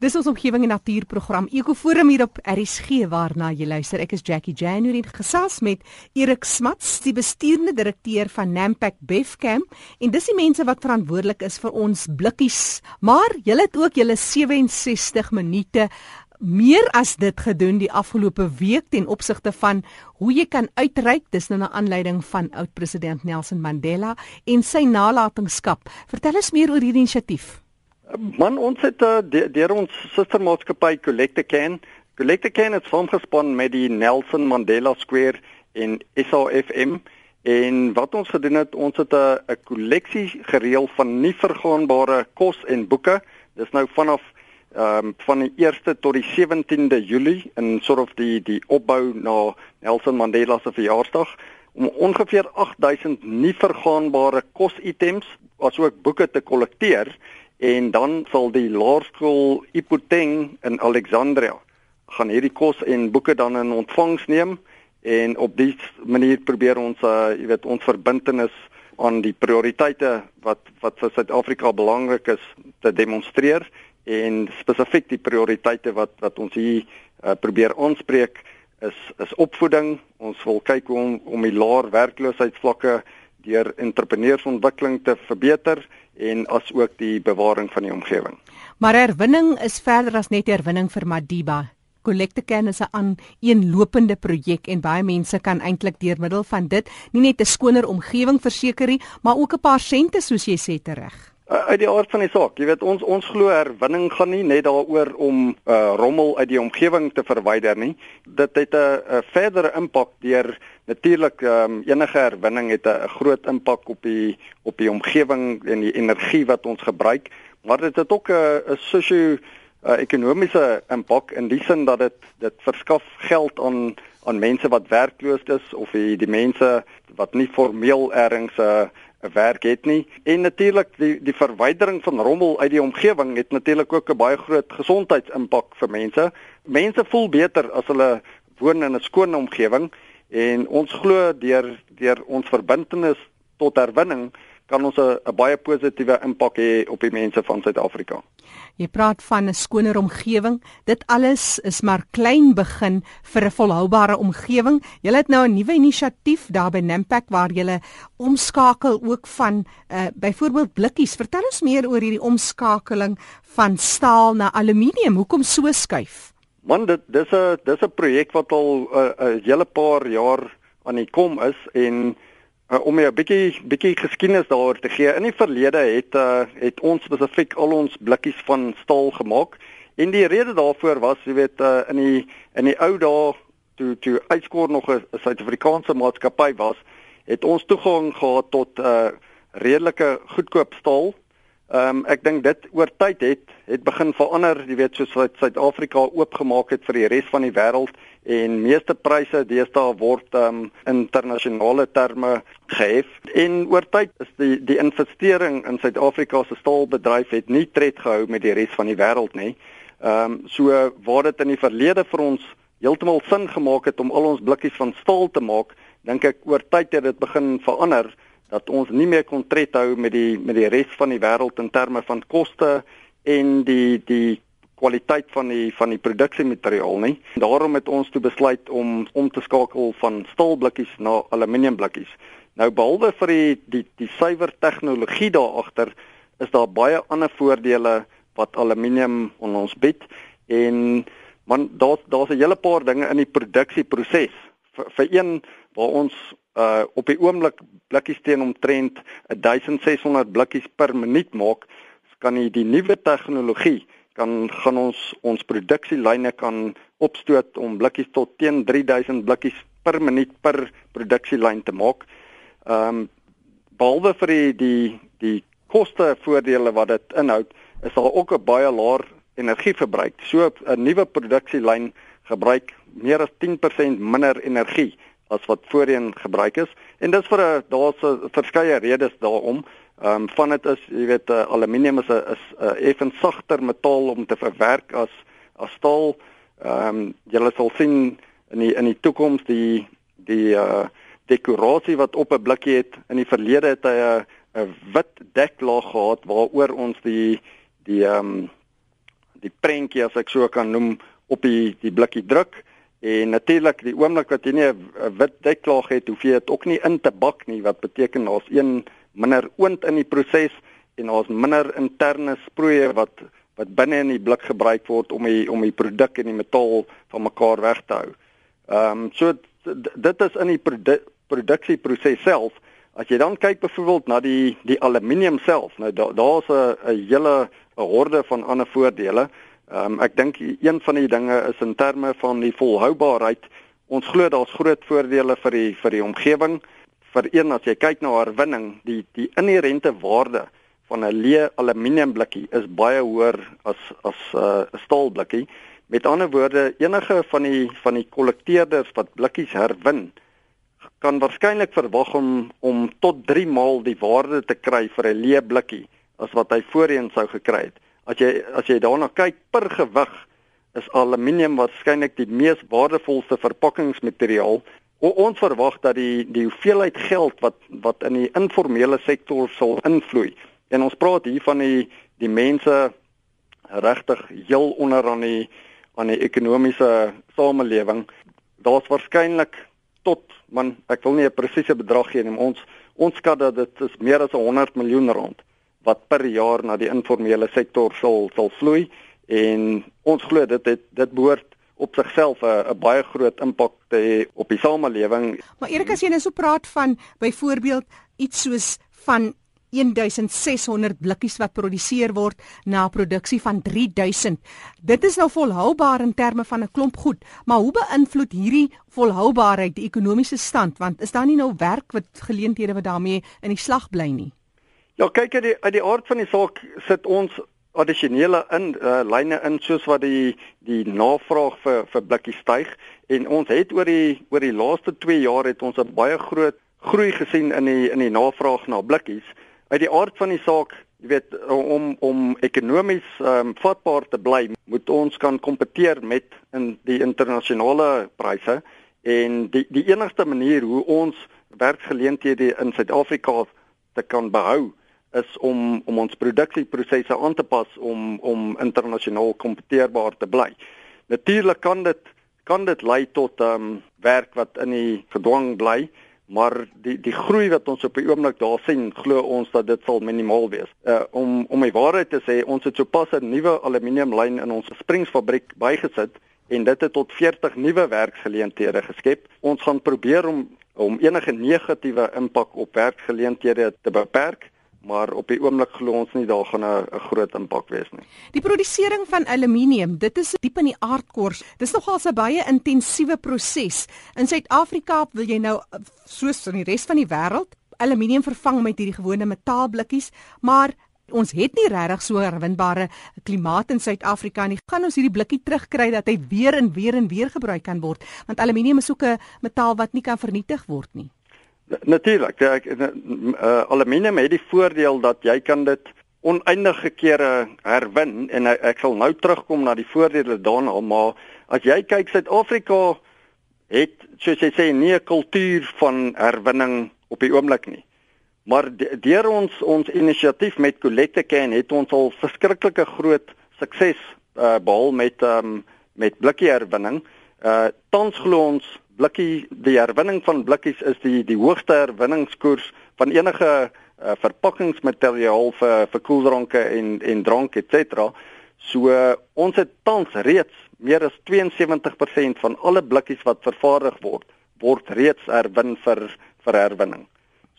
Dis ons omgewing en natuurprogram Ekoforum hier op RSG waarna jy luister. Ek is Jackie January gesels met Erik Smuts, die bestuurende direkteur van Nampak Bevcam en dis die mense wat verantwoordelik is vir ons blikkies. Maar julle het ook julle 67 minute meer as dit gedoen die afgelope week ten opsigte van hoe jy kan uitreik dis nou 'n aanleiding van oud-president Nelson Mandela en sy nalatenskap. Vertel ons meer oor hierdie inisiatief. Man ons het uh, deur ons sustermaatskappy Collecte Can, Collecte Can het saamgespan met die Nelson Mandela Square en SAFM en wat ons gedoen het, ons het 'n 'n kolleksie gereël van nie vergaanbare kos en boeke. Dis nou vanaf ehm um, van die 1ste tot die 17de Julie in sort of die die opbou na Nelson Mandela se verjaarsdag om ongeveer 8000 nie vergaanbare kositems asook boeke te kollekteer en dan sal die laerskool Ipoteng in Alexandria gaan hierdie kos en boeke dan in ontvangs neem en op dié manier probeer ons uh, jy weet ons verbintenis aan die prioriteite wat wat vir Suid-Afrika belangrik is te demonstreer en spesifiek die prioriteite wat wat ons hier uh, probeer aanspreek is is opvoeding. Ons wil kyk hoe om om die laer werkloosheidsvlakke deur entrepreneursontwikkeling te verbeter en asook die bewaring van die omgewing. Maar herwinning is verder as net herwinning vir Madiba. Collecte Can is 'n aaneenlopende projek en baie mense kan eintlik deur middel van dit nie net 'n skoner omgewing verseker nie, maar ook 'n paar sente soos jy sê tereg. Uit die aard van die saak, jy weet ons ons glo herwinning gaan nie net daaroor om uh, rommel uit die omgewing te verwyder nie. Dit het 'n verdere impak deur natuurlik um, enige herwinning het 'n groot impak op die op die omgewing en die energie wat ons gebruik, maar dit het ook 'n sosio-ekonomiese impak in die sin dat dit dit verskaf geld aan aan mense wat werkloos is of die, die mense wat nie formeel ergens 'n uh, 'n werk het nie. En natuurlik die die verwydering van rommel uit die omgewing het natuurlik ook 'n baie groot gesondheidsimpak vir mense. Mense voel beter as hulle woon in 'n skoon omgewing en ons glo deur deur ons verbintenis tot herwinning kan ons 'n baie positiewe impak hê op die mense van Suid-Afrika. Jy praat van 'n skoner omgewing. Dit alles is maar klein begin vir 'n volhoubare omgewing. Jy het nou 'n nuwe inisiatief daar by Nampak waar jy omskakel ook van uh, byvoorbeeld blikkies. Vertel ons meer oor hierdie omskakeling van staal na aluminium. Hoekom so skuif? Man, dit dis 'n dis 'n projek wat al 'n uh, uh, hele paar jaar aan die kom is en Uh, om 'n bietjie bietjie geskiedenis daaroor te gee. In die verlede het uh, het ons spesifiek al ons blikkies van staal gemaak. En die rede daarvoor was, jy weet, uh, in die in die ou dae toe toe uitskoor nog 'n Suid-Afrikaanse maatskappy was, het ons toegang gehad tot 'n uh, redelike goedkoop staal. Ehm um, ek dink dit oor tyd het het begin verander, jy weet, soos Suid-Afrika oopgemaak het vir die res van die wêreld en meeste pryse deesdae word um, internasionale terme gehef en oor tyd is die die investering in Suid-Afrika se staalbedryf het nie tred gehou met die res van die wêreld nie. Ehm um, so waar dit in die verlede vir ons heeltemal sin gemaak het om al ons blikkies van staal te maak, dink ek oor tyd het dit begin verander dat ons nie meer kon tred hou met die met die res van die wêreld in terme van koste en die die kwaliteit van die van die produksiemateriaal nie. Daarom het ons toe besluit om om te skakel van staalblikkies na aluminiumblikkies. Nou behalwe vir die die die suiwer tegnologie daar agter is daar baie ander voordele wat aluminium aan ons bied en man daar's daar's 'n hele paar dinge in die produksieproses. Vir, vir een waar ons uh op die oomblik blikkies teen omtrent 1600 blikkies per minuut maak, kan jy die nuwe tegnologie kan gaan ons ons produksielyne kan opstoot om blikkies tot teen 3000 blikkies per minuut per produksielyn te maak. Ehm um, behalwe vir die die die koste voordele wat dit inhou, is daar ook 'n baie laer energieverbruik. So 'n nuwe produksielyn gebruik meer as 10% minder energie as wat voorheen gebruik is en dis vir 'n daar's verskeie redes daarom. Ehm um, van dit is, jy weet, uh, aluminium is 'n is 'n uh, effens sagter metaal om te verwerk as as staal. Ehm um, jy sal sien in die in die toekoms die die uh dekorasie wat op 'n blikkie het. In die verlede het hy 'n 'n wit deklaag gehad waaroor ons die die ehm um, die prentjie as ek so kan noem op die die blikkie druk en natuurlik die oomblik wat jy nie 'n wit deklaag het, hoef jy dit ook nie in te bak nie wat beteken daar's een minder oond in die proses en daar's minder interne sproeie wat wat binne in die blik gebruik word om die om die produk en die metaal van mekaar weg te hou. Ehm um, so dit is in die produ produksieproses self. As jy dan kyk byvoorbeeld na die die aluminium self, nou daar's da 'n 'n hele 'n horde van ander voordele. Ehm um, ek dink een van die dinge is in terme van die volhoubaarheid. Ons glo daar's groot voordele vir die vir die omgewing. Vir een as jy kyk na herwinning, die die inherente waarde van 'n leë aluminium blikkie is baie hoër as as uh, 'n uh, staal blikkie. Met ander woorde, enige van die van die kollekteerders wat blikkies herwin, kan waarskynlik verwag om om tot 3 maal die waarde te kry vir 'n leë blikkie as wat hy voorheen sou gekry het. As jy as jy daarna kyk per gewig is aluminium waarskynlik die mees waardevolste verpakkingsmateriaal. O, ons verwag dat die die hoeveelheid geld wat wat in die informele sektor sal invloei. En ons praat hier van die die mense regtig heel onder aan die aan die ekonomiese samelewing. Daar's waarskynlik tot man ek wil nie 'n presiese bedrag gee nie, ons ons skat dat dit is meer as 100 miljoen rand wat per jaar na die informele sektor sal sal vloei en ons glo dit het, dit behoort op sigself 'n baie groot impak te hê op die samelewing. Maar Erik as jy nou so praat van byvoorbeeld iets soos van 1600 blikkies wat geproduseer word na 'n produksie van 3000. Dit is nou volhoubaar in terme van 'n klomp goed, maar hoe beïnvloed hierdie volhoubaarheid die ekonomiese stand want is daar nie nou werk wat geleenthede wat daarmee in die slag bly nie? Ja, kyk uit die uit die aard van die saak sit ons addisionele in uh, lyne in soos wat die die navraag vir vir blikkies styg en ons het oor die oor die laaste 2 jaar het ons 'n baie groot groei gesien in die in die navraag na blikkies. Uit die aard van die saak, jy weet om om ekonomies um, vatbaar te bly, moet ons kan kompeteer met in die internasionale pryse en die die enigste manier hoe ons werkgeleenthede in Suid-Afrika te kan behou is om om ons produksieprosesse aan te pas om om internasionaal kompeteerbaar te bly. Natuurlik kan dit kan dit lei tot ehm um, werk wat in die gedwang bly, maar die die groei wat ons op die oomblik daar sien, glo ons dat dit sal minimaal wees. Uh om om die waarheid te sê, ons het sopas 'n nuwe aluminiumlyn in ons Springsfabriek bygesit en dit het tot 40 nuwe werksgeleenthede geskep. Ons gaan probeer om om enige negatiewe impak op werksgeleenthede te beperk maar op die oomblik glo ons nie daar gaan 'n groot impak wees nie. Die produsering van aluminium, dit is diep in die aardkors. Dis nogal 'n baie intensiewe proses. In Suid-Afrika wil jy nou soos in die res van die wêreld aluminium vervang met hierdie gewone metaalblikkies, maar ons het nie regtig so 'n herwinbare klimaat in Suid-Afrika nie. Gaan ons hierdie blikkie terugkry dat hy weer en weer en weer gebruik kan word? Want aluminium is ook 'n metaal wat nie kan vernietig word nie. Natuurlik, ja, ek uh, aluminium het die voordeel dat jy kan dit oneindige kere herwin en uh, ek sal nou terugkom na die voordele daarna, maar as jy kyk Suid-Afrika het soos jy sê nie 'n kultuur van herwinning op die oomblik nie. Maar deur ons ons inisiatief met Collecte Can het ons al verskriklike groot sukses uh, behaal met um, met blikkie herwinning. Uh tans glo ons blikkie die herwinning van blikkies is die die hoogste herwinningskoers van enige uh, verpakkingsmateriaal vir vir koeldranke en en drank et cetera. So uh, ons het tans reeds meer as 72% van alle blikkies wat vervaardig word word reeds herwin vir vir herwinning.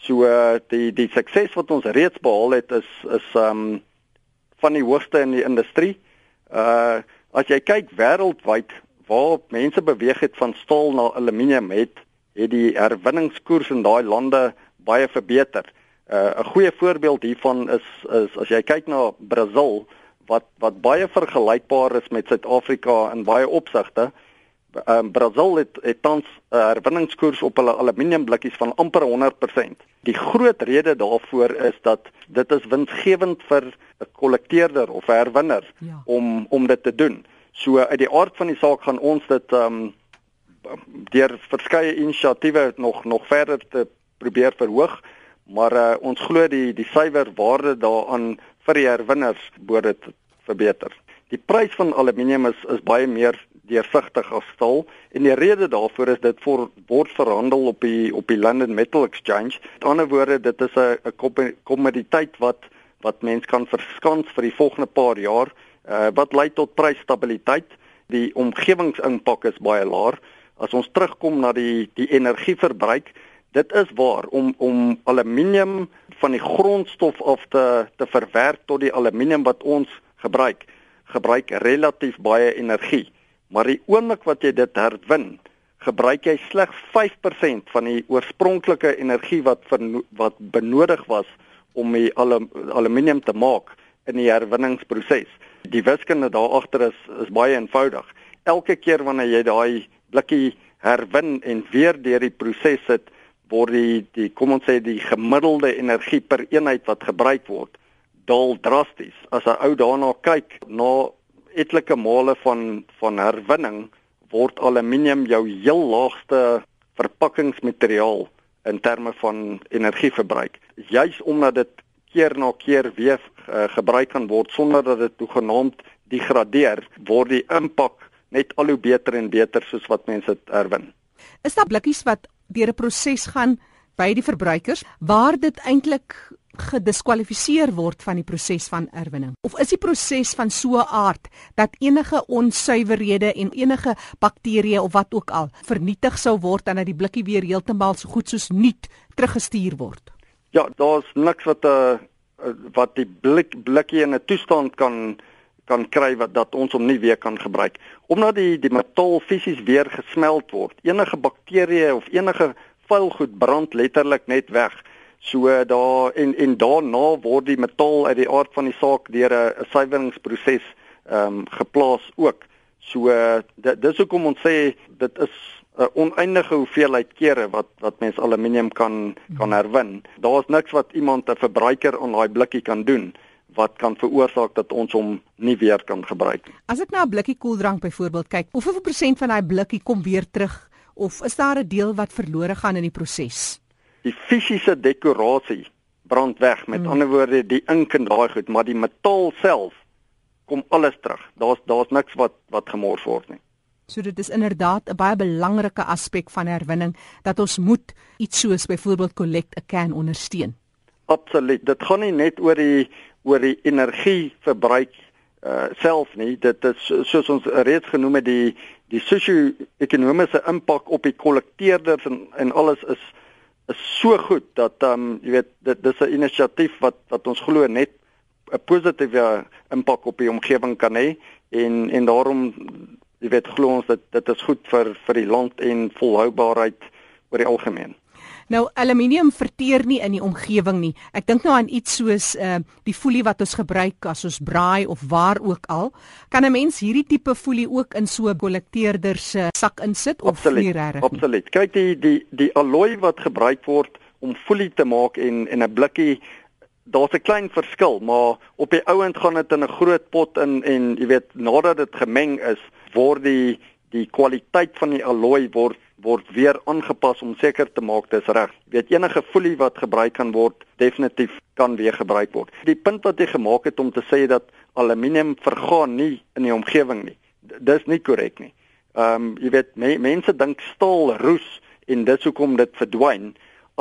So uh, die die sukses wat ons reeds behaal het is is um van die hoogste in die industrie. Uh as jy kyk wêreldwyd waar mense beweeg het van staal na aluminium het het die herwinningskoers in daai lande baie verbeter. Uh, 'n Goeie voorbeeld hiervan is is as jy kyk na Brasil wat wat baie vergelykbaar is met Suid-Afrika in baie opsigte. Ehm uh, Brasil het het tans 'n uh, herwinningskoers op hulle aluminiumblikkies van amper 100%. Die groot rede daarvoor is dat dit is winsgewend vir 'n kollekteerder of 'n herwinner ja. om om dit te doen. So uit die aard van die saak gaan ons dit ehm um, deur verskeie inisiatiewe nog nog verder te probeer verhoog, maar uh, ons glo die die suiwer waarde daaraan vir die herwinners behoort dit verbeter. Die prys van aluminium is is baie meer deursigtig as staal en die rede daarvoor is dit vir word verhandel op die op die London Metal Exchange. Met ander woorde, dit is 'n 'n kommoditeit wat wat mens kan verskans vir die volgende paar jaar uh, wat lei tot prysstabiliteit. Die omgewingsimpak is baie laag. As ons terugkom na die die energieverbruik, dit is waar om om aluminium van die grondstof af te te verwerk tot die aluminium wat ons gebruik, gebruik relatief baie energie. Maar die oomblik wat jy dit herwin, gebruik jy slegs 5% van die oorspronklike energie wat ver, wat benodig was om die alum, aluminium te maak in die herwinningsproses. Die wiskunde daar agter is is baie eenvoudig. Elke keer wanneer jy daai blikkie herwin en weer deur die proses sit, word die die kom ons sê die gemiddelde energie per eenheid wat gebruik word daal drasties. As 'n ou daarna kyk na etlike male van van herwinning word aluminium jou heel laagste verpakkingsmateriaal in terme van energieverbruik. Juis omdat dit keer na keer weer uh, gebruik kan word sonder dat dit toegenaamd degradeer, word die impak net al hoe beter en beter soos wat mense dit herwin. Is daar blikkies wat deur 'n proses gaan by die verbruikers waar dit eintlik gediskwalifiseer word van die proses van erwinning? Of is die proses van so 'n aard dat enige onsuiverhede en enige bakterieë of wat ook al vernietig sou word en dat die blikkie weer heeltemal so goed soos nuut teruggestuur word? Ja, daar's niks wat 'n eh, wat die blik blikkie in 'n toestand kan kan kry wat dat ons hom nie weer kan gebruik omdat die die metaal fisies weer gesmelt word enige bakterieë of enige vuil goed brand letterlik net weg So daar en en daarna word die metaal uit die aard van die saak deur 'n suiweringsproses ehm um, geplaas ook. So dit dis hoekom ons sê dit is 'n oneindige hoeveelheid kere wat wat mens aluminium kan kan herwin. Daar's niks wat iemand 'n verbruiker aan daai blikkie kan doen wat kan veroorsaak dat ons hom nie weer kan gebruik nie. As ek na 'n blikkie koeldrank byvoorbeeld kyk, hoeveel prosent van daai blikkie kom weer terug of is daar 'n deel wat verlore gaan in die proses? die fisiese dekorasie brand weg met mm. ander woorde die ink en daai goed maar die metaal self kom alles terug daar's daar's niks wat wat gemors word nie so dit is inderdaad 'n baie belangrike aspek van herwinning dat ons moet iets soos byvoorbeeld collect a can ondersteun. Absoluut. Dit gaan nie net oor die oor die energieverbruik uh self nie. Dit is soos ons reeds genoem het die die sosio-ekonomiese impak op die kollekteerders en en alles is is so goed dat ehm um, jy weet dit dis 'n inisiatief wat wat ons glo net 'n positiewe impak op die omgewing kan hê en en daarom jy weet glo ons dat dit is goed vir vir die land en volhoubaarheid oor die algemeen. Nou aluminium verteer nie in die omgewing nie. Ek dink nou aan iets soos uh die folie wat ons gebruik as ons braai of waar ook al. Kan 'n mens hierdie tipe folie ook in so 'n kollekteerder se sak insit of nie regtig? Absoluut. Kyk die die die alloy wat gebruik word om folie te maak en en 'n blikkie daar's 'n klein verskil, maar op die ouend gaan dit in 'n groot pot in en jy weet nadat dit gemeng is, word die die kwaliteit van die alloy word word weer aangepas om seker te maak dis reg. Jy weet enige folie wat gebruik kan word, definitief kan weer gebruik word. Die punt wat jy gemaak het om te sê dat aluminium vergaan nie in die omgewing nie. Dis nie korrek nie. Ehm um, jy weet me, mense dink staal roes en dit hoekom dit verdwyn.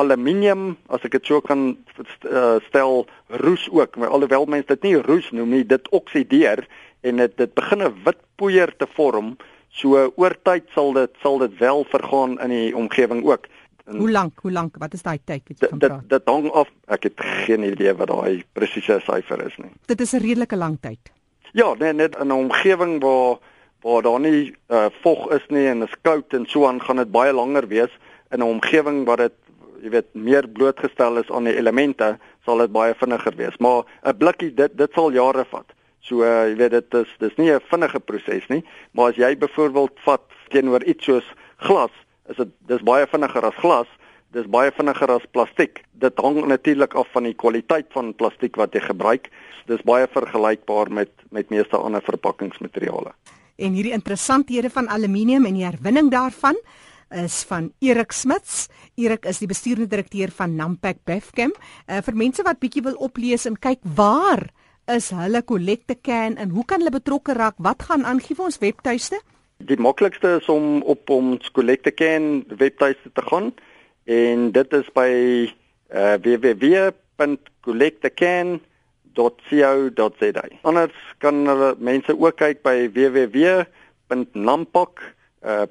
Aluminium, as ek dit so kan uh, stel, roes ook, maar alhoewel mense dit nie roes noem nie, dit oksideer en dit dit begin 'n wit poeier te vorm So oor tyd sal dit sal dit wel vergaan in die omgewing ook. En hoe lank? Hoe lank? Wat is daai tyd wat jy kan praat? Dit dit hang af. Ek het geen idee wat daai presiese syfer is nie. Dit is 'n redelike lang tyd. Ja, nee, net in 'n omgewing waar waar daar nie uh, vog is nie en is koud en so aan gaan dit baie langer wees in 'n omgewing waar dit jy weet meer blootgestel is aan die elemente sal dit baie vinniger wees maar 'n blikkie dit dit sal jare vat So uh, jy weet dit is dis nie 'n vinnige proses nie, maar as jy byvoorbeeld vat teenoor iets soos glas, is dit dis baie vinniger as glas, dis baie vinniger as plastiek. Dit hang natuurlik af van die kwaliteit van plastiek wat jy gebruik. Dis baie vergelykbaar met met meeste ander verpakkingsmateriale. En hierdie interessanthede van aluminium en die herwinning daarvan is van Erik Smits. Erik is die bestuurende direkteur van Nampak Bevcam. Uh, vir mense wat bietjie wil oplees en kyk waar is hulle kollekte kan en hoe kan hulle betrokke raak? Wat gaan aan gee vir ons webtuiste? Die maklikste is om op ons kollekte kan webtuiste te gaan en dit is by uh, www.collectecan.co.za. Anders kan hulle mense ook kyk by www.nampak.com. Uh,